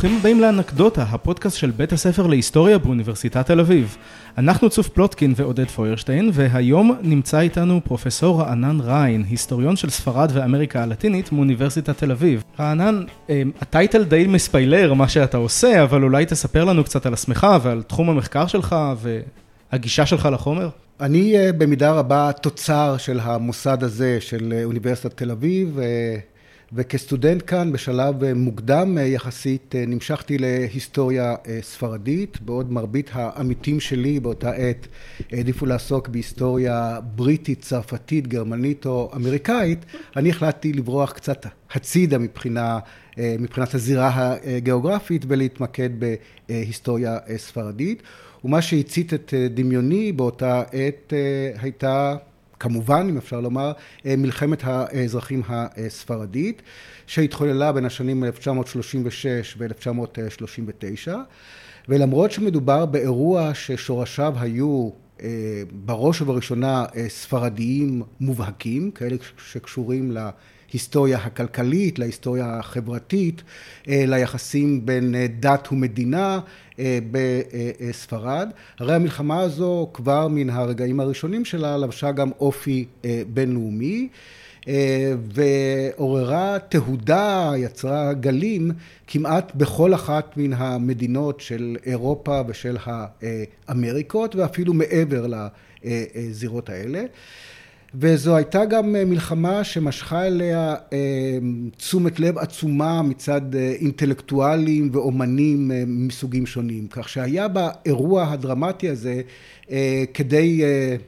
ברוכים הבאים לאנקדוטה, הפודקאסט של בית הספר להיסטוריה באוניברסיטת תל אביב. אנחנו צוף פלוטקין ועודד פוירשטיין, והיום נמצא איתנו פרופסור רענן ריין, היסטוריון של ספרד ואמריקה הלטינית מאוניברסיטת תל אביב. רענן, אה, הטייטל די מספיילר מה שאתה עושה, אבל אולי תספר לנו קצת על עצמך ועל תחום המחקר שלך והגישה שלך לחומר. אני אה, במידה רבה תוצר של המוסד הזה, של אה, אוניברסיטת תל אביב. וכסטודנט כאן, בשלב אה, מוקדם אה, יחסית, אה, נמשכתי להיסטוריה ספרדית, בעוד מרבית העמיתים שלי באותה עת העדיפו לעסוק בהיסטוריה בריטית, צרפתית, גרמנית או אמריקאית, אני החלטתי לברוח קצת הצידה מבחינה, מבחינת הזירה הגיאוגרפית ולהתמקד בהיסטוריה ספרדית. ומה שהצית את דמיוני באותה עת הייתה כמובן, אם אפשר לומר, אה, מלחמת האזרחים הספרדית, שהתחוללה בין השנים 1936 ו-1939, ולמרות שמדובר באירוע ששורשיו היו אה, בראש ובראשונה אה, ספרדיים מובהקים, כאלה שקשורים להיסטוריה הכלכלית, להיסטוריה החברתית, ליחסים בין דת ומדינה, אה, בספרד. הרי המלחמה הזו כבר מן הרגעים הראשונים שלה לבשה גם אופי אה, בינלאומי. אה, ועוררה תהודה, יצרה גלים כמעט בכל אחת מן המדינות של אירופה ושל האמריקות ואפילו מעבר לזירות האלה. וזו הייתה גם אה, מלחמה שמשכה אליה אה, תשומת לב עצומה מצד אה, אינטלקטואלים ואומנים מסוגים שונים. כך שהיה באירוע הדרמטי הזה כדי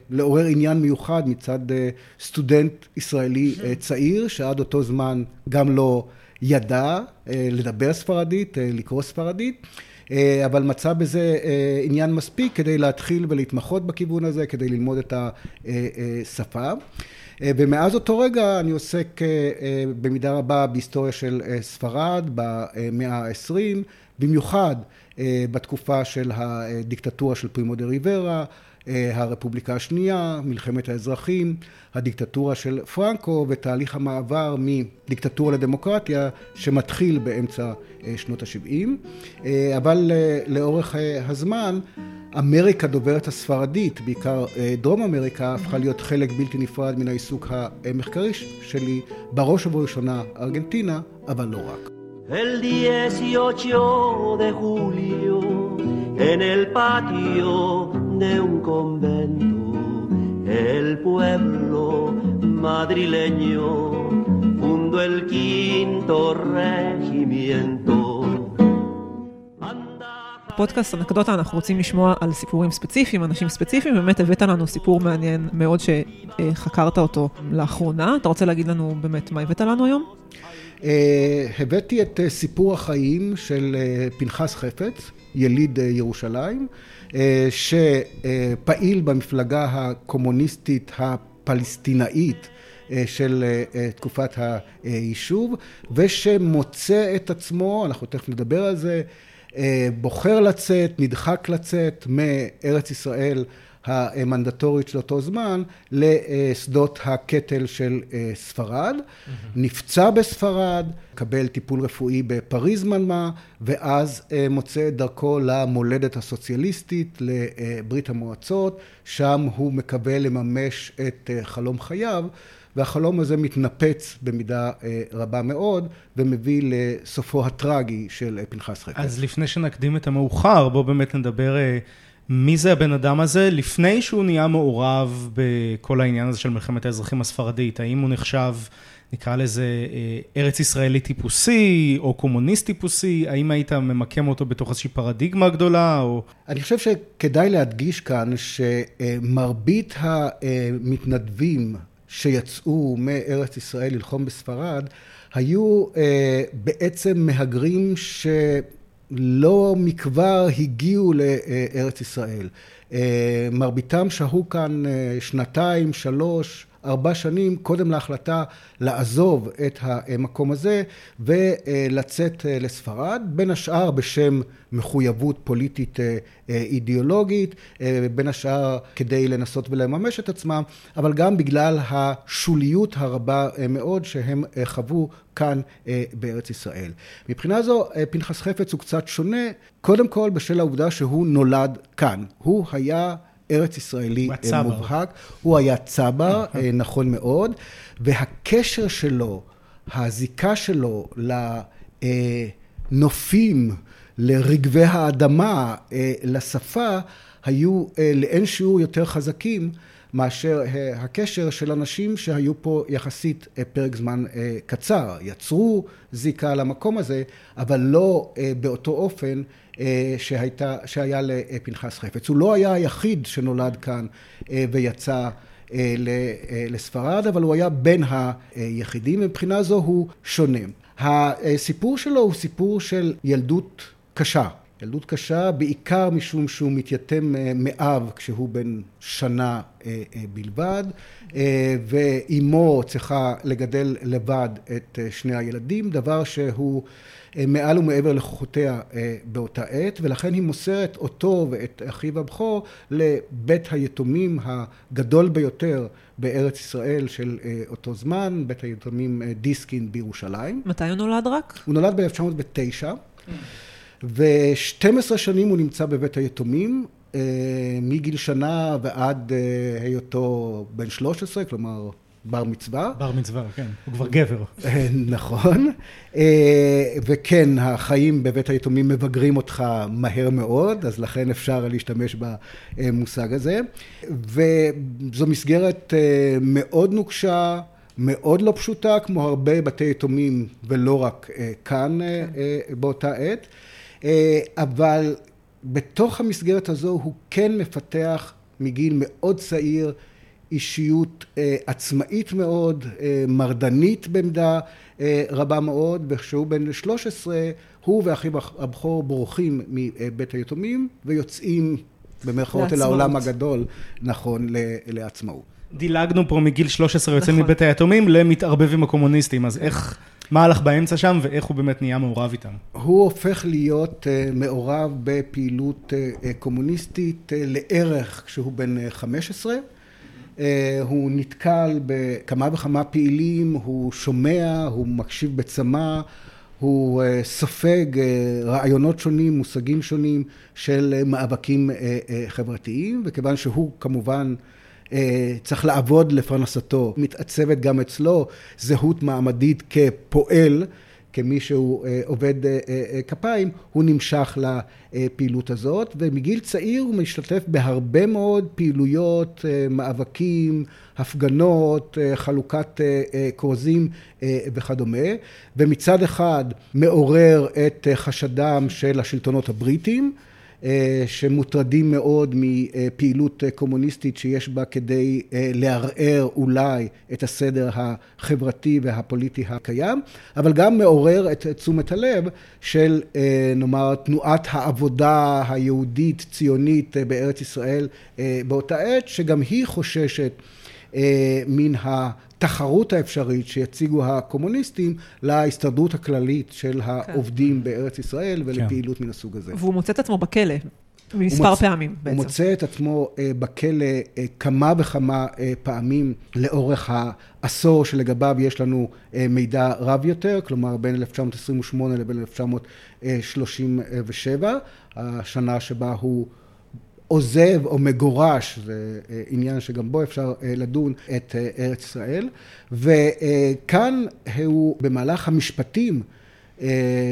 לעורר עניין מיוחד מצד סטודנט ישראלי צעיר, שעד אותו זמן גם לא ידע לדבר ספרדית, לקרוא ספרדית. אה, אבל מצא בזה אה, עניין מספיק כדי להתחיל ולהתמחות בכיוון הזה, כדי ללמוד את השפה. אה, ומאז אותו רגע אני עוסק במידה רבה בהיסטוריה של ספרד במאה ה-20, במיוחד בתקופה של הדיקטטורה של פרימו דה ריברה, הרפובליקה השנייה, מלחמת האזרחים, הדיקטטורה של פרנקו ותהליך המעבר מדיקטטורה לדמוקרטיה שמתחיל באמצע אה, שנות ה-70, אה, אבל אה, לאורך הזמן אמריקה דוברת הספרדית, בעיקר דרום אמריקה, הפכה להיות חלק בלתי נפרד מן העיסוק המחקרי שלי, בראש ובראשונה ארגנטינה, אבל לא רק. El 18 de julio, en el patio de un convento, el pueblo madrileño fundó el quinto regimiento. פודקאסט אנקדוטה אנחנו רוצים לשמוע על סיפורים ספציפיים, אנשים ספציפיים, באמת הבאת לנו סיפור מעניין מאוד שחקרת אותו לאחרונה. אתה רוצה להגיד לנו באמת מה הבאת לנו היום? אה, הבאתי את אה, סיפור החיים של אה, פנחס חפץ, יליד ירושלים, שפעיל במפלגה הקומוניסטית הפלסטינאית של תקופת היישוב, ושמוצא את עצמו, אנחנו תכף נדבר על זה, בוחר לצאת, נדחק לצאת מארץ ישראל המנדטורית של אותו זמן לשדות הקטל של אה, ספרד. Mm-hmm. נפצע בספרד, קבל טיפול רפואי בפריז מנמה, ואז אה, מוצא את דרכו למולדת הסוציאליסטית, לברית המועצות, שם הוא מקווה לממש את אה, חלום חייו. והחלום הזה מתנפץ במידה רבה מאוד, ומביא לסופו הטרגי של פנחס חפץ. אז לפני שנקדים את המאוחר, בואו באמת נדבר מי זה הבן אדם הזה לפני שהוא נהיה מעורב בכל העניין הזה של מלחמת האזרחים הספרדית? האם הוא נחשב, נקרא לזה, אה, ארץ ישראלי טיפוסי או קומוניסט טיפוסי? האם היית ממקם אותו בתוך איזושהי פרדיגמה גדולה? או... אני חושב שכדאי להדגיש כאן שמרבית המתנדבים שיצאו מארץ ישראל ללחום בספרד, היו אה, בעצם מהגרים ש... לא מכבר הגיעו לארץ ישראל. אה, מרביתם שהו כאן אה, שנתיים, שלוש, ארבע שנים קודם להחלטה לעזוב את המקום הזה ולצאת לספרד, בין השאר בשם מחויבות פוליטית אידיאולוגית, בין השאר כדי לנסות ולממש את עצמם, אבל גם בגלל השוליות הרבה מאוד שהם חוו כאן בארץ ישראל. מבחינה זו פנחס חפץ הוא קצת שונה, קודם כל בשל העובדה שהוא נולד כאן. הוא היה ארץ ישראלי מובהק, הוא היה צבר, נכון מאוד, והקשר שלו, הזיקה שלו לנופים, לרגבי האדמה, לשפה, היו לאין שיעור יותר חזקים מאשר הקשר של אנשים שהיו פה יחסית פרק זמן קצר. יצרו זיקה למקום הזה, אבל לא באותו אופן שהייתה, שהיה לפנחס חפץ. הוא לא היה היחיד שנולד כאן ויצא לספרד, אבל הוא היה בין היחידים, מבחינה זו הוא שונה. הסיפור שלו הוא סיפור של ילדות קשה. ילדות קשה בעיקר משום שהוא מתייתם מאב כשהוא בן שנה בלבד, ואימו צריכה לגדל לבד את שני הילדים, דבר שהוא מעל ומעבר לכוחותיה באותה עת, ולכן היא מוסרת אותו ואת אחיו הבכור לבית היתומים הגדול ביותר בארץ ישראל של אותו זמן, בית היתומים דיסקין בירושלים. מתי הוא נולד רק? הוא נולד ב-1909. ו-12 שנים הוא נמצא בבית היתומים, מגיל שנה ועד היותו בן 13, כלומר בר מצווה. בר מצווה, כן, הוא כבר גבר. נכון, וכן, החיים בבית היתומים מבגרים אותך מהר מאוד, אז לכן אפשר להשתמש במושג הזה. וזו מסגרת מאוד נוקשה, מאוד לא פשוטה, כמו הרבה בתי יתומים, ולא רק כאן באותה עת. אבל בתוך המסגרת הזו הוא כן מפתח מגיל מאוד צעיר אישיות עצמאית מאוד, מרדנית במידה רבה מאוד, וכשהוא בן 13 הוא ואחיו הבכור בורחים מבית היתומים ויוצאים במרכאות אל העולם הגדול, נכון, לעצמאות. דילגנו פה מגיל 13 יוצא מבית היתומים למתערבבים הקומוניסטים, אז איך... מה הלך באמצע שם ואיך הוא באמת נהיה מעורב איתם? הוא הופך להיות מעורב בפעילות קומוניסטית לערך כשהוא בן 15. הוא נתקל בכמה וכמה פעילים, הוא שומע, הוא מקשיב בצמא, הוא סופג רעיונות שונים, מושגים שונים של מאבקים חברתיים, וכיוון שהוא כמובן צריך לעבוד לפרנסתו, מתעצבת גם אצלו זהות מעמדית כפועל, כמי שהוא עובד כפיים, הוא נמשך לפעילות הזאת, ומגיל צעיר הוא משתתף בהרבה מאוד פעילויות, מאבקים, הפגנות, חלוקת כרוזים וכדומה, ומצד אחד מעורר את חשדם של השלטונות הבריטים, שמוטרדים מאוד מפעילות קומוניסטית שיש בה כדי לערער אולי את הסדר החברתי והפוליטי הקיים, אבל גם מעורר את תשומת הלב של נאמר תנועת העבודה היהודית ציונית בארץ ישראל באותה עת, שגם היא חוששת מן התחרות האפשרית שיציגו הקומוניסטים להסתדרות הכללית של העובדים בארץ ישראל ולפעילות מן הסוג הזה. והוא מוצא את עצמו בכלא. מספר פעמים בעצם. הוא מוצא את עצמו בכלא כמה וכמה פעמים לאורך העשור שלגביו יש לנו מידע רב יותר, כלומר בין 1928 לבין 1937, השנה שבה הוא עוזב או מגורש, זה עניין שגם בו אפשר לדון, את ארץ ישראל. וכאן הוא במהלך המשפטים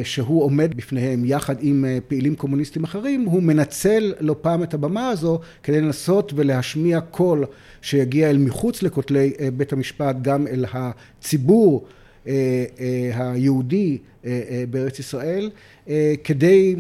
שהוא עומד בפניהם יחד עם פעילים קומוניסטים אחרים, הוא מנצל לא פעם את הבמה הזו כדי לנסות ולהשמיע קול שיגיע אל מחוץ לכותלי בית המשפט, גם אל הציבור היהודי בארץ ישראל, כדי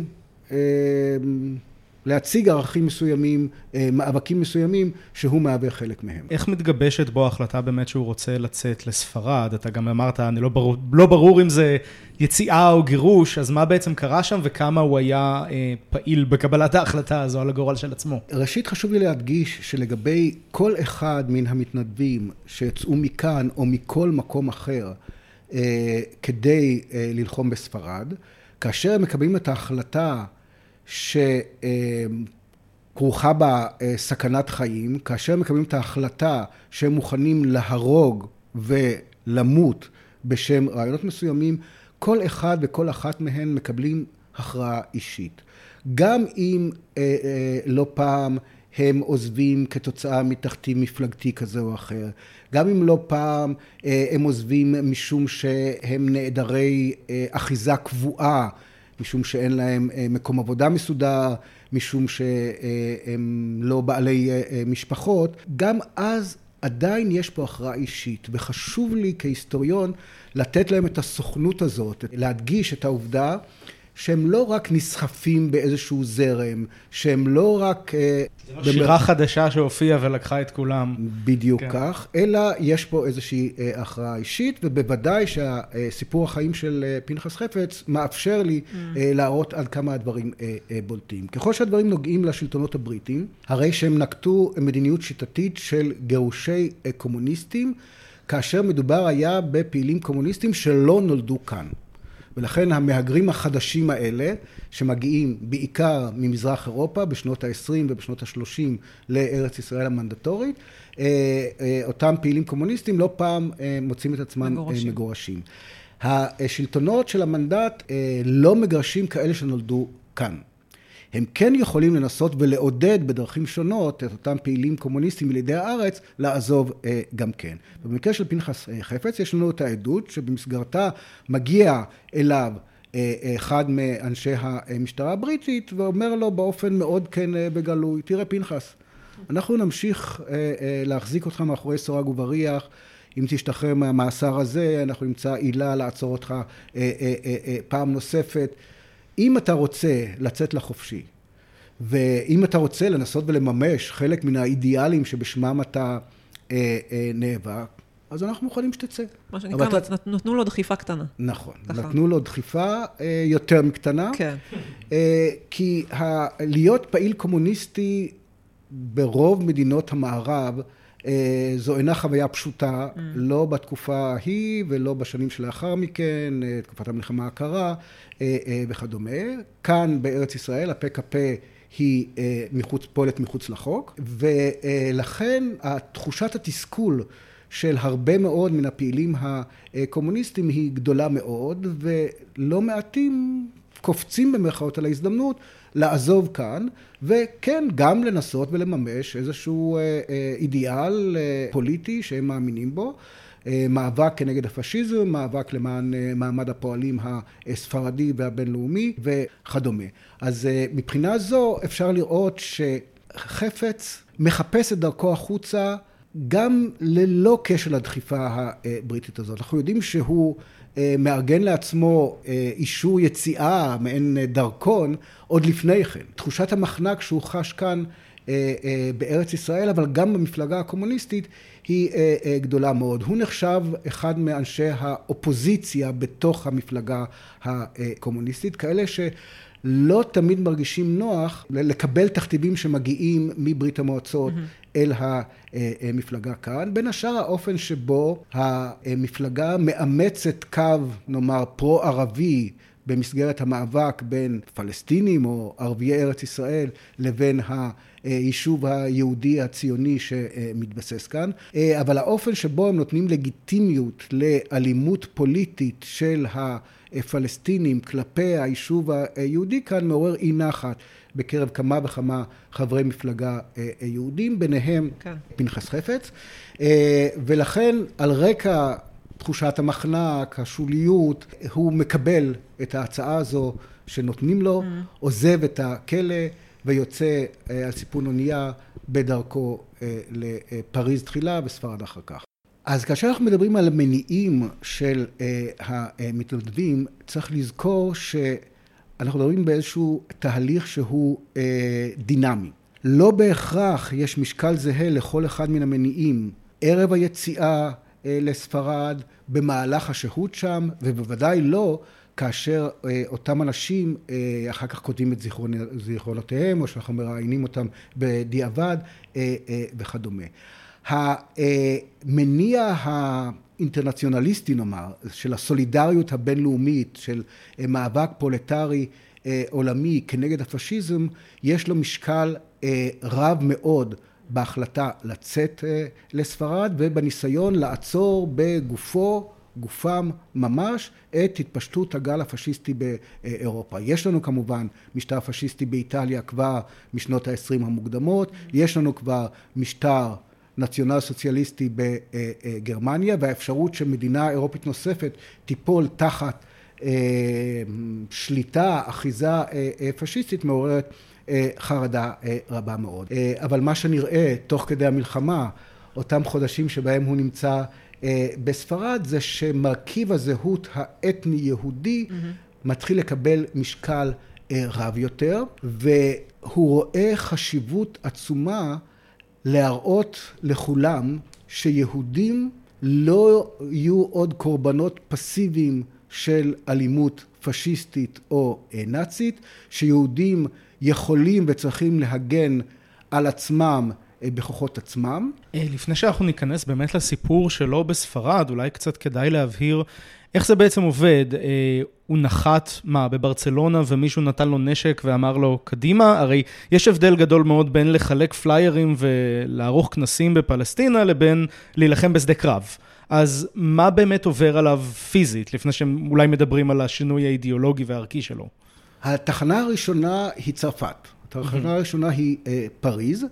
להציג ערכים מסוימים, אה, מאבקים מסוימים, שהוא מהווה חלק מהם. איך מתגבשת בו ההחלטה באמת שהוא רוצה לצאת לספרד? אתה גם אמרת, אני לא ברור, לא ברור אם זה יציאה או גירוש, אז מה בעצם קרה שם וכמה הוא היה אה, פעיל בקבלת ההחלטה הזו על הגורל של עצמו? ראשית, חשוב לי להדגיש שלגבי כל אחד מן המתנדבים שיצאו מכאן או מכל מקום אחר אה, כדי אה, ללחום בספרד, כאשר הם מקבלים את ההחלטה שכרוכה בה אה, סכנת חיים, כאשר מקבלים את ההחלטה שהם מוכנים להרוג ולמות בשם רעיונות מסוימים, כל אחד וכל אחת מהן מקבלים הכרעה אישית. גם אם אה, אה, לא פעם הם עוזבים כתוצאה מתחתים מפלגתי כזה או אחר, גם אם לא פעם אה, הם עוזבים משום שהם נעדרי אה, אחיזה קבועה משום שאין להם אה, מקום עבודה מסודר, משום שהם לא בעלי אה, אה, משפחות, גם אז עדיין יש פה הכרעה אישית, וחשוב לי כהיסטוריון לתת להם את הסוכנות הזאת, להדגיש את העובדה שהם לא רק נסחפים באיזשהו זרם, שהם לא רק... אה, זה לא שירה חדשה שהופיעה ולקחה את כולם. בדיוק כן. כך, אלא יש פה איזושהי אה, הכרעה אישית, ובוודאי שהסיפור החיים של אה, פנחס חפץ מאפשר לי mm. להראות עד כמה הדברים בולטים. ככל שהדברים נוגעים לשלטונות הבריטים, הרי שהם נקטו מדיניות שיטתית של גירושי קומוניסטים, כאשר מדובר היה בפעילים קומוניסטים שלא נולדו כאן. ולכן המהגרים החדשים האלה, שמגיעים בעיקר ממזרח אירופה בשנות ה-20 ובשנות ה-30 לארץ ישראל המנדטורית, אה, אה, אותם פעילים קומוניסטים לא פעם אה, מוצאים את עצמם מגורשים. מגורשים. השלטונות של המנדט לא מגרשים כאלה שנולדו כאן. הם כן יכולים לנסות ולעודד בדרכים שונות את אותם פעילים קומוניסטים ילידי הארץ לעזוב אה, גם כן. במקרה של פנחס אה, חפץ יש לנו את העדות שבמסגרתה מגיע אליו אה, אחד מאנשי המשטרה הבריטית ואומר לו באופן מאוד כן בגלוי, תראה פנחס, אנחנו נמשיך להחזיק אותך מאחורי סורג ובריח אם תשתחרר מהמאסר הזה, אנחנו נמצא עילה לעצור אותך פעם נוספת. אם אתה רוצה לצאת לחופשי, ואם אתה רוצה לנסות ולממש חלק מן האידיאלים שבשמם אתה אה, אה, נאבק, אז אנחנו מוכנים שתצא. מה שנקרא, אתה... נתנו לו דחיפה קטנה. נכון, ככה. נתנו לו דחיפה אה, יותר מקטנה. כן. אה, כי ה... להיות פעיל קומוניסטי ברוב מדינות המערב, זו אינה חוויה פשוטה, mm. לא בתקופה ההיא ולא בשנים שלאחר מכן, אה, תקופת המלחמה הקרה אה, וכדומה. כאן בארץ ישראל הפה כפה היא מחוץ, פועלת מחוץ לחוק, ולכן תחושת התסכול של הרבה מאוד מן הפעילים הקומוניסטים היא גדולה מאוד, ולא מעטים קופצים במרכאות על ההזדמנות לעזוב כאן, וכן, גם לנסות ולממש איזשהו אה, אה, אידיאל אה, פוליטי שהם מאמינים בו. מאבק כנגד הפשיזם, מאבק למען מעמד הפועלים הספרדי והבינלאומי וכדומה. אז מבחינה זו אפשר לראות שחפץ מחפש את דרכו החוצה גם ללא קשר לדחיפה הבריטית הזאת. אנחנו יודעים שהוא מארגן לעצמו אה, אישור יציאה, מעין דרכון, עוד לפני כן. תחושת המחנק שהוא חש כאן אה, בארץ ישראל, אבל גם במפלגה הקומוניסטית, היא גדולה מאוד. הוא נחשב אחד מאנשי האופוזיציה בתוך המפלגה הקומוניסטית, כאלה ש... לא תמיד מרגישים נוח לקבל תכתיבים שמגיעים מברית המועצות mm-hmm. אל המפלגה כאן. בין השאר האופן שבו המפלגה מאמצת קו, נאמר, פרו-ערבי במסגרת המאבק בין פלסטינים או ערביי ארץ ישראל לבין היישוב היהודי הציוני שמתבסס כאן, אבל האופן שבו הם נותנים לגיטימיות לאלימות פוליטית של הפלסטינים כלפי היישוב היהודי כאן מעורר אי נחת. בקרב כמה וכמה חברי מפלגה יהודים, ביניהם כן. פנחס חפץ, ולכן על רקע תחושת המחנק, השוליות, הוא מקבל את ההצעה הזו שנותנים לו, mm. עוזב את הכלא ויוצא אה, על סיפון אונייה בדרכו אה, לפריז תחילה וספרד אחר כך. אז כאשר אנחנו מדברים על המניעים של אה, המתנדבים, צריך לזכור אנחנו מדברים באיזשהו תהליך שהוא אה, דינמי. לא בהכרח יש משקל זהה לכל אחד מן המניעים. ערב היציאה אה, לספרד, במהלך השהות שם, ובוודאי לא כאשר אה, אותם אנשים אה, אחר כך כותבים את זיכרון, זיכרונותיהם, או שאנחנו מראיינים אותם בדיעבד אה, אה, וכדומה. המניע האינטרנציונליסטי נאמר, של הסולידריות הבינלאומית, של אה, מאבק פולטרי אה, עולמי כנגד הפשיזם, יש לו משקל אה, רב מאוד בהחלטה לצאת לספרד ובניסיון לעצור בגופו, גופם ממש, את התפשטות הגל הפשיסטי באירופה. יש לנו כמובן משטר פשיסטי באיטליה כבר משנות ה-20 המוקדמות, יש לנו כבר משטר נציונל סוציאליסטי בגרמניה והאפשרות שמדינה אירופית נוספת תיפול תחת שליטה, אחיזה פשיסטית מעוררת חרדה רבה מאוד. אבל מה שנראה תוך כדי המלחמה, אותם חודשים שבהם הוא נמצא בספרד, זה שמרכיב הזהות האתני-יהודי mm-hmm. מתחיל לקבל משקל רב יותר, והוא רואה חשיבות עצומה להראות לכולם שיהודים לא יהיו עוד קורבנות פסיביים של אלימות פשיסטית או נאצית, שיהודים יכולים וצריכים להגן על עצמם בכוחות עצמם. לפני שאנחנו ניכנס באמת לסיפור שלו בספרד, אולי קצת כדאי להבהיר איך זה בעצם עובד? אה, הוא נחת, מה, בברצלונה ומישהו נתן לו נשק ואמר לו, קדימה? הרי יש הבדל גדול מאוד בין לחלק פליירים ולערוך כנסים בפלסטינה לבין להילחם בשדה קרב. אז מה באמת עובר עליו פיזית, לפני שהם אולי מדברים על השינוי האידיאולוגי והערכי שלו? התחנה הראשונה היא צרפת. התחנה הראשונה היא אה, פריז, אה,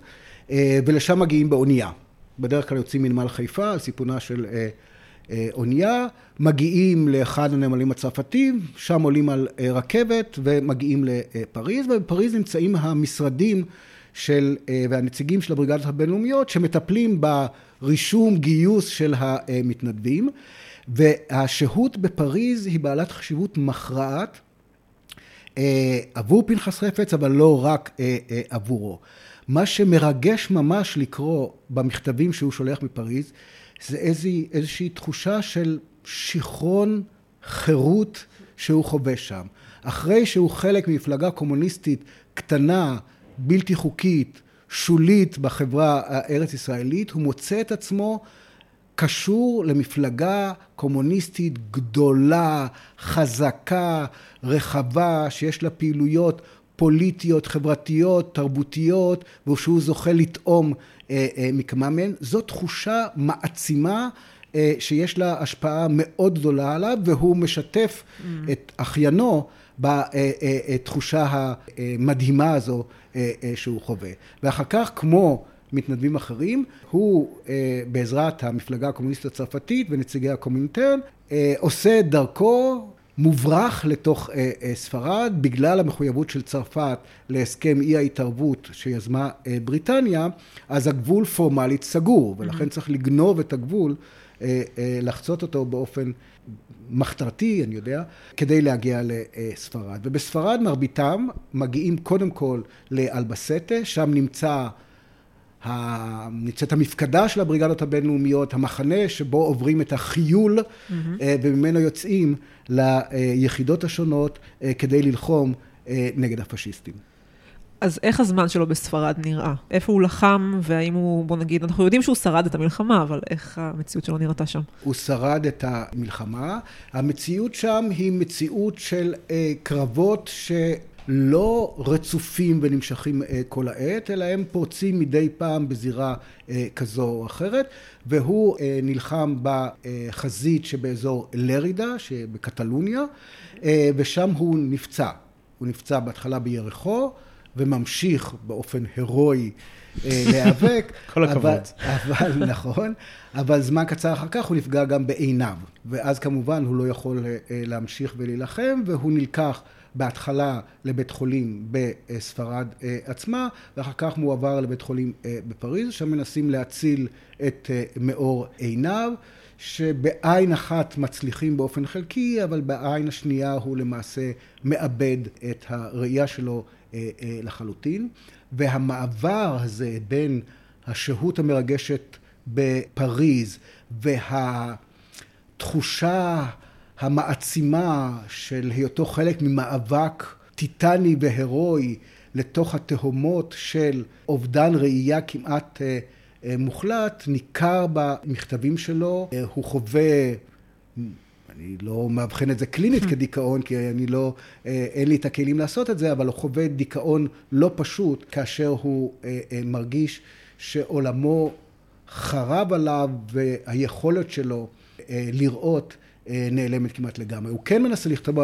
ולשם מגיעים באונייה. בדרך כלל יוצאים מנמל חיפה על סיפונה של אה, אה, אונייה, מגיעים לאחד הנמלים הצרפתיים, שם עולים על אה, רכבת ומגיעים לפריז, ובפריז נמצאים המשרדים של, אה, והנציגים של הבריגדות הבינלאומיות שמטפלים ברישום גיוס של המתנדבים, והשהות בפריז היא בעלת חשיבות מכרעת עבור פנחס חפץ, אבל לא רק עבורו. מה שמרגש ממש לקרוא במכתבים שהוא שולח מפריז, זה איזושהי, איזושהי תחושה של שיכרון חירות שהוא חווה שם. אחרי שהוא חלק ממפלגה קומוניסטית קטנה, בלתי חוקית, שולית בחברה הארץ ישראלית, הוא מוצא את עצמו קשור למפלגה קומוניסטית גדולה, חזקה, רחבה, שיש לה פעילויות פוליטיות, חברתיות, תרבותיות, ושהוא זוכה לטעום אה, אה, מכמה מהן. זו תחושה מעצימה אה, שיש לה השפעה מאוד גדולה עליו, והוא משתף mm. את אחיינו בתחושה המדהימה הזו שהוא חווה. ואחר כך, כמו מתנדבים אחרים, הוא בעזרת המפלגה הקומוניסטית הצרפתית ונציגי הקומינטרן, עושה דרכו מוברח לתוך אה, אה, ספרד בגלל המחויבות של צרפת להסכם אי ההתערבות שיזמה אה, בריטניה, אז הגבול פורמלית סגור, ולכן mm-hmm. צריך לגנוב את הגבול, לחצות אותו באופן מחתרתי, אני יודע, כדי להגיע לספרד. ובספרד מרביתם מגיעים קודם כל לאלבסטה, שם נמצא נמצאת המפקדה של הבריגדות הבינלאומיות, המחנה שבו עוברים את החיול mm-hmm. וממנו יוצאים ליחידות השונות אה, כדי ללחום אה, נגד הפשיסטים. אז איך הזמן שלו בספרד נראה? איפה הוא לחם, והאם הוא, בוא נגיד, אנחנו יודעים שהוא שרד את המלחמה, אבל איך המציאות שלו נראתה שם? הוא שרד את המלחמה. המציאות שם היא מציאות של אה, קרבות ש... לא רצופים ונמשכים אה, כל העת, אלא הם פורצים מדי פעם בזירה אה, כזו או אחרת, והוא אה, נלחם בחזית שבאזור לרידה, שבקטלוניה, ושם הוא נפצע. הוא נפצע בהתחלה בירכו, וממשיך באופן הירואי להיאבק. כל הכבוד. אבל, אבל, נכון, אבל זמן קצר אחר כך הוא נפגע גם בעיניו, ואז כמובן הוא לא יכול להמשיך ולהילחם, והוא נלקח בהתחלה לבית חולים בספרד אה, עצמה, ואחר כך מועבר לבית חולים אה, בפריז, שם מנסים להציל את אה, מאור עיניו, שבעין אחת מצליחים באופן חלקי, אבל בעין השנייה הוא למעשה מאבד את הראייה שלו לחלוטין. והמעבר הזה בין השהות המרגשת בפריז והתחושה המעצימה של היותו חלק ממאבק טיטני והירואי לתוך התהומות של אובדן ראייה כמעט אה, אה, מוחלט, ניכר במכתבים שלו. אה, הוא חווה, אני לא מאבחן את זה קלינית כדיכאון, כי אני לא, אין לי את הכלים לעשות את זה, אבל הוא חווה דיכאון לא פשוט כאשר הוא מרגיש שעולמו חרב עליו והיכולת שלו לראות נעלמת כמעט לגמרי. הוא כן מנסה לכתוב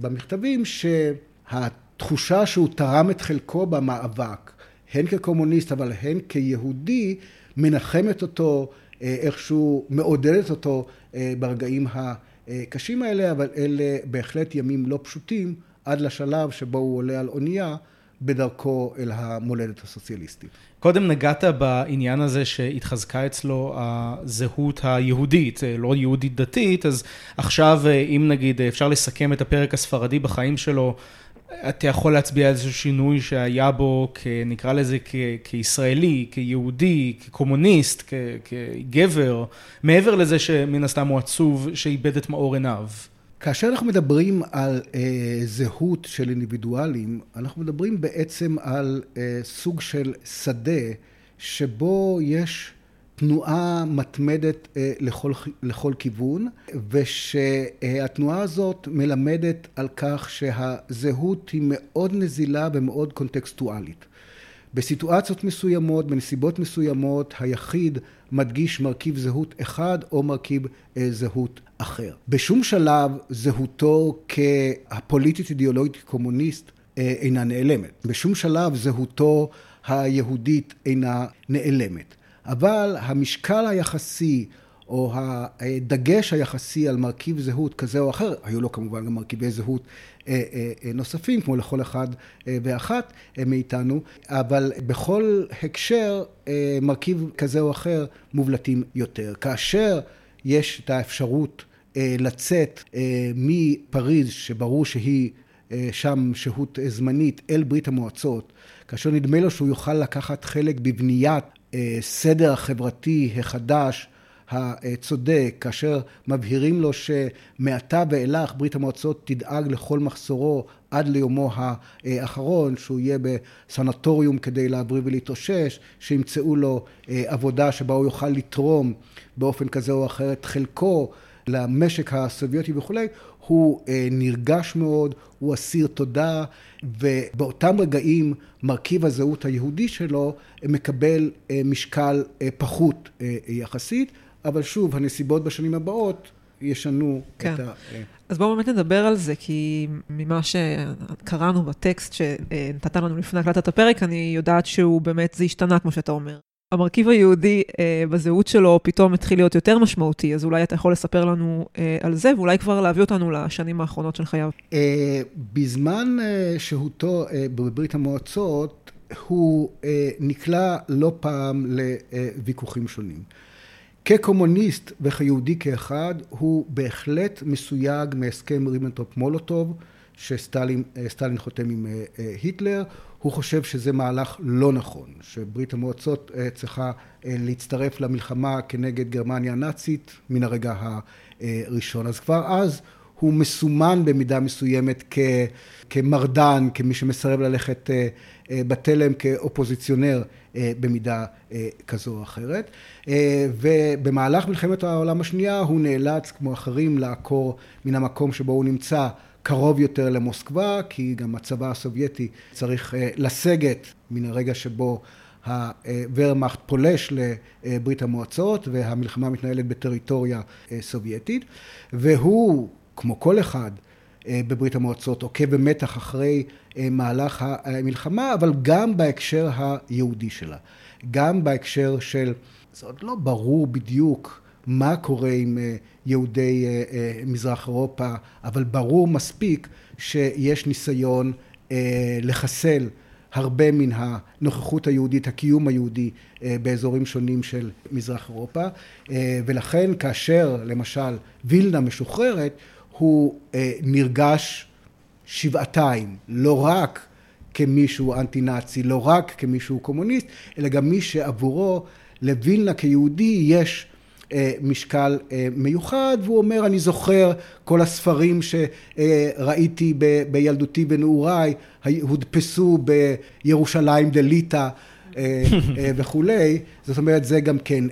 במכתבים שהתחושה שהוא תרם את חלקו במאבק, הן כקומוניסט אבל הן כיהודי, מנחמת אותו, איכשהו מעודדת אותו ברגעים הקשים האלה, אבל אלה בהחלט ימים לא פשוטים עד לשלב שבו הוא עולה על אונייה בדרכו אל המולדת הסוציאליסטית. קודם נגעת בעניין הזה שהתחזקה אצלו הזהות היהודית, לא יהודית דתית, אז עכשיו אם נגיד אפשר לסכם את הפרק הספרדי בחיים שלו, אתה יכול להצביע על איזשהו שינוי שהיה בו, נקרא לזה כישראלי, כיהודי, כקומוניסט, כגבר, מעבר לזה שמן הסתם הוא עצוב שאיבד את מאור עיניו. כאשר אנחנו מדברים על אה, זהות של אינדיבידואלים, אנחנו מדברים בעצם על אה, סוג של שדה שבו יש תנועה מתמדת אה, לכל, לכל כיוון, ושהתנועה הזאת מלמדת על כך שהזהות היא מאוד נזילה ומאוד קונטקסטואלית. בסיטואציות מסוימות, בנסיבות מסוימות, היחיד מדגיש מרכיב זהות אחד או מרכיב אה, זהות אחר. בשום שלב זהותו כפוליטית אידיאולוגית קומוניסט אה, אינה נעלמת. בשום שלב זהותו היהודית אינה נעלמת. אבל המשקל היחסי או הדגש היחסי על מרכיב זהות כזה או אחר, היו לו כמובן גם מרכיבי זהות אה, אה, נוספים, כמו לכל אחד אה, ואחת מאיתנו, אבל בכל הקשר מרכיב כזה או אחר מובלטים יותר. כאשר יש את האפשרות לצאת מפריז, שברור שהיא שם שהות זמנית, אל ברית המועצות, כאשר נדמה לו שהוא יוכל לקחת חלק בבניית סדר החברתי החדש, הצודק, כאשר מבהירים לו שמעתה ואילך ברית המועצות תדאג לכל מחסורו עד ליומו האחרון, שהוא יהיה בסנטוריום כדי להבריא ולהתאושש, שימצאו לו אה, עבודה שבה הוא יוכל לתרום באופן כזה או אחר את חלקו למשק הסובייטי וכולי, הוא אה, נרגש מאוד, הוא אסיר תודה, ובאותם רגעים מרכיב הזהות היהודי שלו מקבל אה, משקל פחות יחסית. אבל שוב, הנסיבות בשנים הבאות ישנו כן. את ה... אז בואו באמת נדבר על זה, כי ממה שקראנו בטקסט שנתת לנו לפני הקלטת הפרק, אני יודעת שהוא באמת, זה השתנה, כמו שאתה אומר. המרכיב היהודי אה, בזהות שלו פתאום התחיל להיות יותר משמעותי, אז אולי אתה יכול לספר לנו אה, על זה, ואולי כבר להביא אותנו לשנים האחרונות של חייו. אה, בזמן אה, שהותו אה, בברית המועצות, הוא אה, נקלע לא פעם לוויכוחים שונים. כקומוניסט וכיהודי כאחד, הוא בהחלט מסויג מהסכם ריבנטרופ מולוטוב, שסטלין חותם עם אה, אה, היטלר. הוא חושב שזה מהלך לא נכון, שברית המועצות אה, צריכה להצטרף למלחמה כנגד גרמניה הנאצית מן הרגע הראשון. אז כבר אז הוא מסומן במידה מסוימת כ, כמרדן, כמי שמסרב ללכת בתלם, כאופוזיציונר במידה כזו או אחרת. ובמהלך מלחמת העולם השנייה הוא נאלץ, כמו אחרים, לעקור מן המקום שבו הוא נמצא קרוב יותר למוסקבה, כי גם הצבא הסובייטי צריך לסגת מן הרגע שבו הוורמאכט פולש לברית המועצות והמלחמה מתנהלת בטריטוריה סובייטית, והוא, כמו כל אחד, בברית המועצות, עוקב במתח אחרי מהלך המלחמה, אבל גם בהקשר היהודי שלה. גם בהקשר של, זה עוד לא ברור בדיוק מה קורה עם יהודי מזרח אירופה, אבל ברור מספיק שיש ניסיון לחסל הרבה מן הנוכחות היהודית, הקיום היהודי באזורים שונים של מזרח אירופה, ולכן כאשר למשל וילנה משוחררת, הוא נרגש שבעתיים, לא רק כמישהו אנטי נאצי, לא רק כמישהו קומוניסט, אלא גם מי שעבורו לווילנה כיהודי יש אה, משקל אה, מיוחד, והוא אומר, אני זוכר כל הספרים שראיתי בילדותי ונעוריי, הודפסו בירושלים דליטא אה, וכולי, זאת אומרת, זה גם כן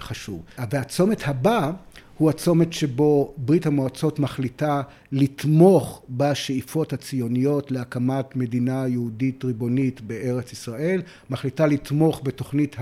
חשוב. והצומת הבא הוא הצומת שבו ברית המועצות מחליטה לתמוך בשאיפות הציוניות להקמת מדינה יהודית ריבונית בארץ ישראל, מחליטה לתמוך בתוכנית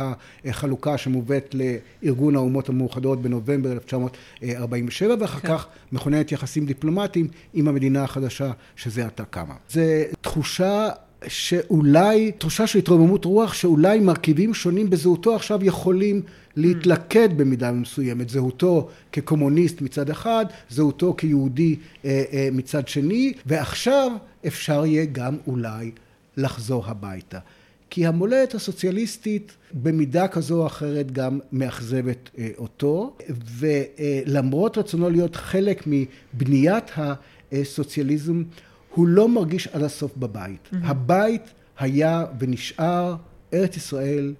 החלוקה שמובאת לארגון האומות המאוחדות בנובמבר 1947 ואחר כן. כך מכוננת יחסים דיפלומטיים עם המדינה החדשה שזה עתה קמה. זו תחושה שאולי, תחושה של התרוממות רוח, שאולי מרכיבים שונים בזהותו עכשיו יכולים להתלכד במידה מסוימת. זהותו כקומוניסט מצד אחד, זהותו כיהודי אה, אה, מצד שני, ועכשיו אפשר יהיה גם אולי לחזור הביתה. כי המולדת הסוציאליסטית במידה כזו או אחרת גם מאכזבת אה, אותו, ולמרות רצונו להיות חלק מבניית הסוציאליזם, הוא לא מרגיש עד הסוף בבית. Mm-hmm. הבית היה ונשאר ארץ ישראל,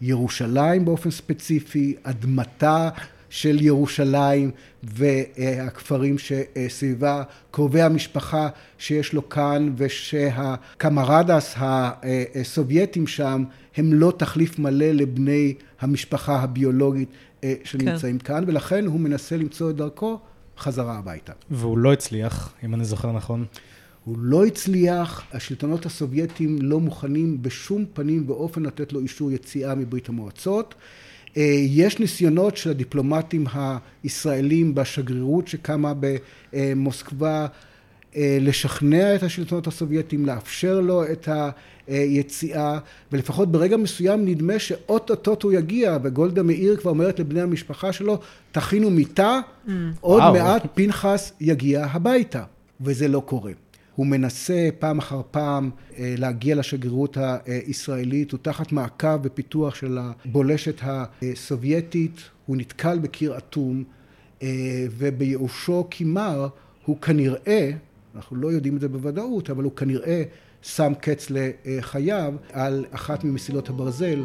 ירושלים באופן ספציפי, אדמתה של ירושלים והכפרים שסביבה, קרובי המשפחה שיש לו כאן ושהקמרדס הסובייטים שם הם לא תחליף מלא לבני המשפחה הביולוגית אה, שנמצאים כן. כאן ולכן הוא מנסה למצוא את דרכו חזרה הביתה. והוא לא הצליח, אם אני זוכר נכון. הוא לא הצליח, השלטונות הסובייטים לא מוכנים בשום פנים ואופן לתת לו אישור יציאה מברית המועצות. אה, יש ניסיונות של הדיפלומטים הישראלים בשגרירות שקמה במוסקבה אה, לשכנע את השלטונות הסובייטים, לאפשר לו את היציאה, ולפחות ברגע מסוים נדמה שאו-טו-טו הוא יגיע, וגולדה מאיר כבר אומרת לבני המשפחה שלו, תכינו מיטה, mm. עוד וואו. מעט פנחס יגיע הביתה, וזה לא קורה. הוא מנסה פעם אחר פעם אה, להגיע לשגרירות הישראלית, הוא תחת מעקב ופיתוח של הבולשת הסובייטית, הוא נתקל בקיר אטום, אה, ובייאושו כמר הוא כנראה, אנחנו לא יודעים את זה בוודאות, אבל הוא כנראה שם קץ לחייו על אחת ממסילות הברזל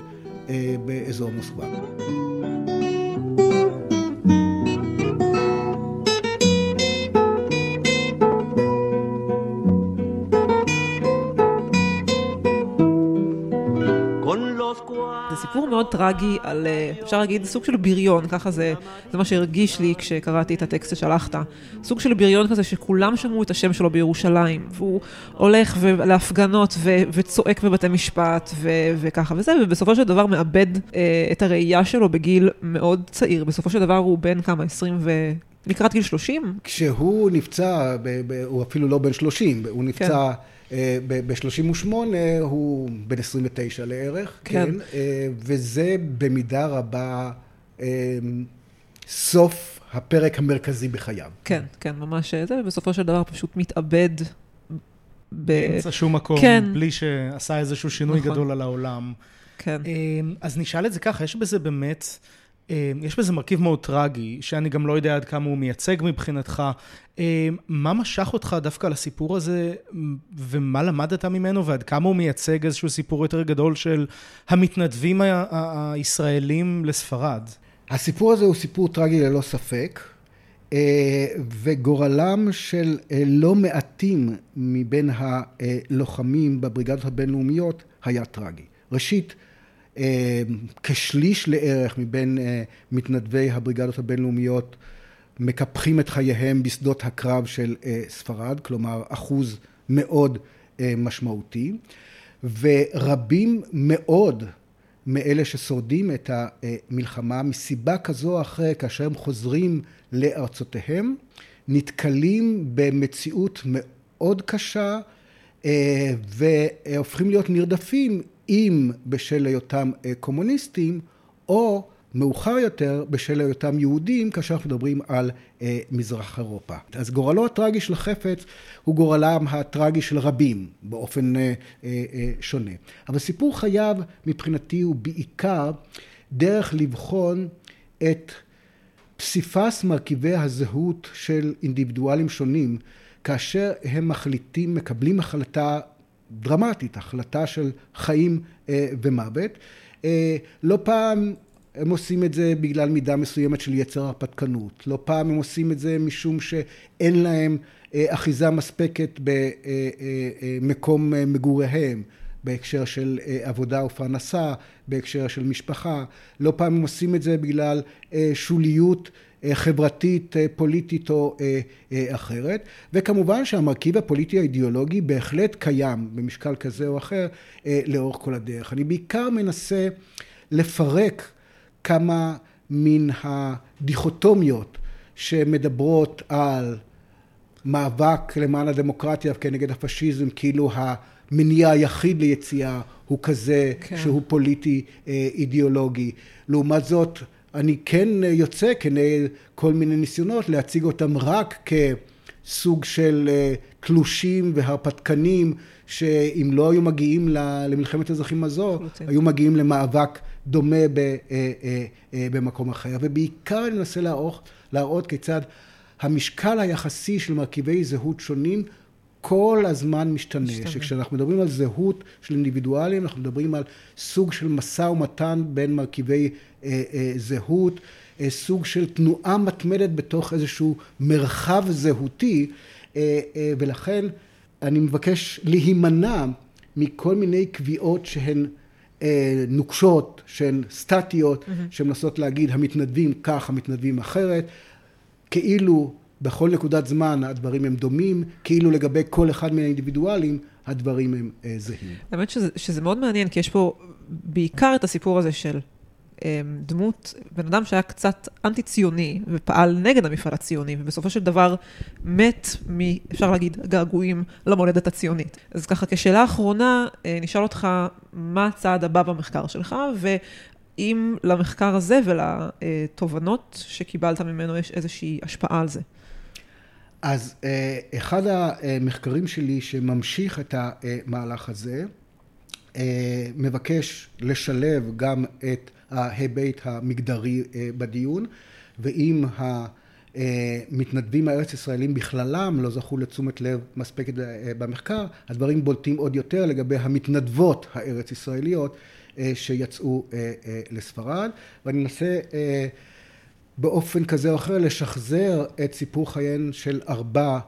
אה, באזור מוסקבה. טרגי על, אה, אפשר להגיד, סוג של בריון, ככה זה, זה מה שהרגיש לי כשקראתי את הטקסט ששלחת. סוג של בריון כזה שכולם שמעו את השם שלו בירושלים, והוא הולך להפגנות ו, וצועק בבתי משפט ו, וככה וזה, ובסופו של דבר מאבד אה, את הראייה שלו בגיל מאוד צעיר. בסופו של דבר הוא בן כמה, 20 ו... לקראת גיל 30? כשהוא נפצע, ב, ב, הוא אפילו לא בן 30, הוא נפצע... כן. ב-38 הוא בן 29 לערך, כן, כן אה, וזה במידה רבה אה, סוף הפרק המרכזי בחייו. כן, כן, ממש זה, ובסופו של דבר פשוט מתאבד. באמצע שום מקום, כן. בלי שעשה איזשהו שינוי נכון. גדול על העולם. כן. אה, אז נשאל את זה ככה, יש בזה באמת... אה, יש בזה מרכיב מאוד טרגי, שאני גם לא יודע עד כמה הוא מייצג מבחינתך. אה, מה משך אותך דווקא לסיפור הזה, ומה למדת ממנו, ועד כמה הוא מייצג איזשהו סיפור יותר גדול של המתנדבים הישראלים לספרד? הסיפור הזה הוא סיפור טרגי ללא ספק, אה, וגורלם של לא מעטים מבין הלוחמים בבריגדות הבינלאומיות היה טרגי. ראשית, כשליש לערך מבין אה, מתנדבי הבריגדות הבינלאומיות מקפחים את חייהם בשדות הקרב של אה, ספרד, כלומר אחוז מאוד משמעותי, ורבים מאוד מאלה ששורדים את המלחמה מסיבה כזו או אחרת כאשר הם חוזרים לארצותיהם נתקלים במציאות מאוד קשה והופכים להיות נרדפים אם בשל היותם אה, קומוניסטים, או מאוחר יותר בשל היותם יהודים כאשר אנחנו מדברים על אה, מזרח אירופה. אז גורלו הטרגי של החפץ הוא גורלם הטרגי של רבים באופן אה, אה, אה, שונה. אבל סיפור חייו מבחינתי הוא בעיקר דרך לבחון את פסיפס מרכיבי הזהות של אינדיבידואלים שונים כאשר הם מחליטים, מקבלים החלטה דרמטית, החלטה של חיים אה, ומוות. אה, לא פעם הם עושים את זה בגלל מידה מסוימת של יצר הרפתקנות. לא פעם הם עושים את זה משום שאין להם אה, אחיזה מספקת במקום מגוריהם. בהקשר של עבודה ופרנסה, בהקשר של משפחה. לא פעם הם עושים את זה בגלל שוליות חברתית, פוליטית או אחרת. וכמובן שהמרכיב הפוליטי האידיאולוגי בהחלט קיים במשקל כזה או אחר לאורך כל הדרך. אני בעיקר מנסה לפרק כמה מן הדיכוטומיות שמדברות על מאבק למען הדמוקרטיה כנגד הפשיזם, כאילו המניע היחיד ליציאה הוא כזה כן. שהוא פוליטי אה, אידיאולוגי. לעומת זאת, אני כן יוצא כנגד כל מיני ניסיונות להציג אותם רק כסוג של אה, תלושים והרפתקנים שאם לא היו מגיעים למלחמת האזרחים הזו, היו מגיעים למאבק דומה אה, אה, אה, במקום אחר. ובעיקר אני מנסה להראות, להראות כיצד המשקל היחסי של מרכיבי זהות שונים כל הזמן משתנה. משתנה. שכשאנחנו מדברים על זהות של אינדיבידואלים, אנחנו מדברים על סוג של משא ומתן בין מרכיבי אה, אה, זהות, אה, סוג של תנועה מתמדת בתוך איזשהו מרחב זהותי, אה, אה, ולכן אני מבקש להימנע מכל מיני קביעות שהן אה, נוקשות, שהן סטטיות, mm-hmm. שמנסות להגיד המתנדבים כך, המתנדבים אחרת, כאילו בכל נקודת זמן הדברים הם דומים, כאילו לגבי כל אחד מהאינדיבידואלים הדברים הם אה, זהים. האמת שזה, שזה מאוד מעניין, כי יש פה בעיקר את הסיפור הזה של דמות, בן אדם שהיה קצת אנטי-ציוני ופעל נגד המפעל הציוני, ובסופו של דבר מת מ, אפשר להגיד, געגועים למולדת הציונית. אז ככה, כשאלה אחרונה, אה, נשאל אותך, מה הצעד הבא במחקר שלך, ואם למחקר הזה ולתובנות שקיבלת ממנו יש איזושהי השפעה על זה. אז אה, אחד המחקרים שלי שממשיך את המהלך הזה, אה, מבקש לשלב גם את ההיבט המגדרי אה, בדיון, ואם המתנדבים הארץ ישראלים בכללם לא זכו לתשומת לב מספקת אה, במחקר, הדברים בולטים עוד יותר לגבי המתנדבות הארץ ישראליות שיצאו לספרד, ואני אנסה באופן כזה או אחר לשחזר את סיפור חייהן של ארבע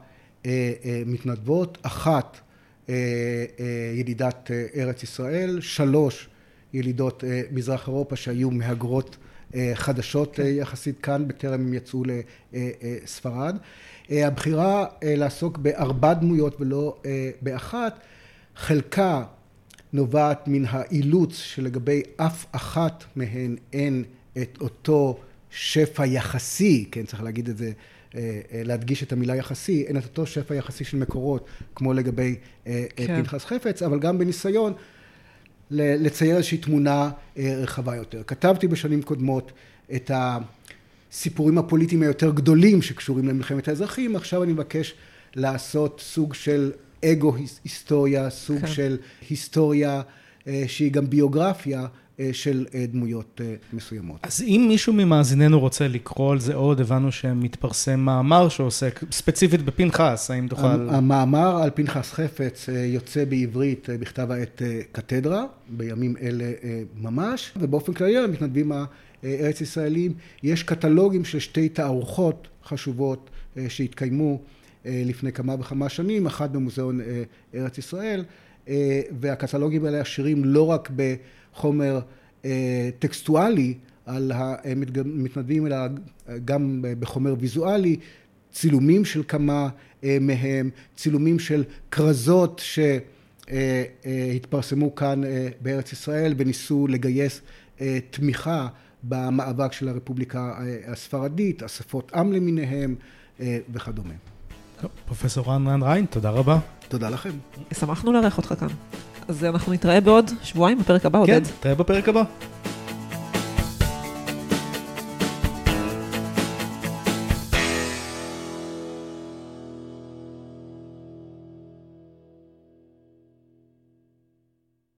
מתנדבות, אחת ילידת ארץ ישראל, שלוש ילידות אה, מזרח אירופה שהיו מהגרות אה, חדשות כן. יחסית כאן בטרם הם יצאו לספרד. הבחירה לעסוק בארבע דמויות ולא באחת, חלקה נובעת מן האילוץ שלגבי אף אחת מהן אין את אותו שפע יחסי, כן צריך להגיד את זה, להדגיש את המילה יחסי, אין את אותו שפע יחסי של מקורות כמו לגבי כן. פנחס חפץ, אבל גם בניסיון לצייר איזושהי תמונה אה, רחבה יותר. כתבתי בשנים קודמות את הסיפורים הפוליטיים היותר גדולים שקשורים למלחמת האזרחים, עכשיו אני מבקש לעשות סוג של אגו היסטוריה, סוג כן. של היסטוריה אה, שהיא גם ביוגרפיה של אה, דמויות אה, מסוימות. אז אם מישהו ממאזיננו רוצה לקרוא על זה עוד, הבנו שמתפרסם מאמר שעוסק ספציפית בפנחס, האם תוכל... המאמר על פנחס חפץ יוצא בעברית בכתב העת קתדרה, בימים אלה ממש, ובאופן כללי למתנדבים הארץ ישראלים יש קטלוגים של שתי תערוכות חשובות שהתקיימו לפני כמה וכמה שנים, אחת במוזיאון ארץ ישראל, והקטלוגים האלה עשירים לא רק ב... חומר אה, טקסטואלי על המתנדבים, אלא גם בחומר ויזואלי, צילומים של כמה אה, מהם, צילומים של כרזות שהתפרסמו אה, כאן בארץ ישראל וניסו לגייס תמיכה במאבק של הרפובליקה הספרדית, אספות עם למיניהם וכדומה. פרופסור רן ריין, תודה רבה. תודה לכם. שמחנו לארח אותך כאן. אז אנחנו נתראה בעוד שבועיים בפרק הבא, עודד. כן, נתראה בפרק הבא.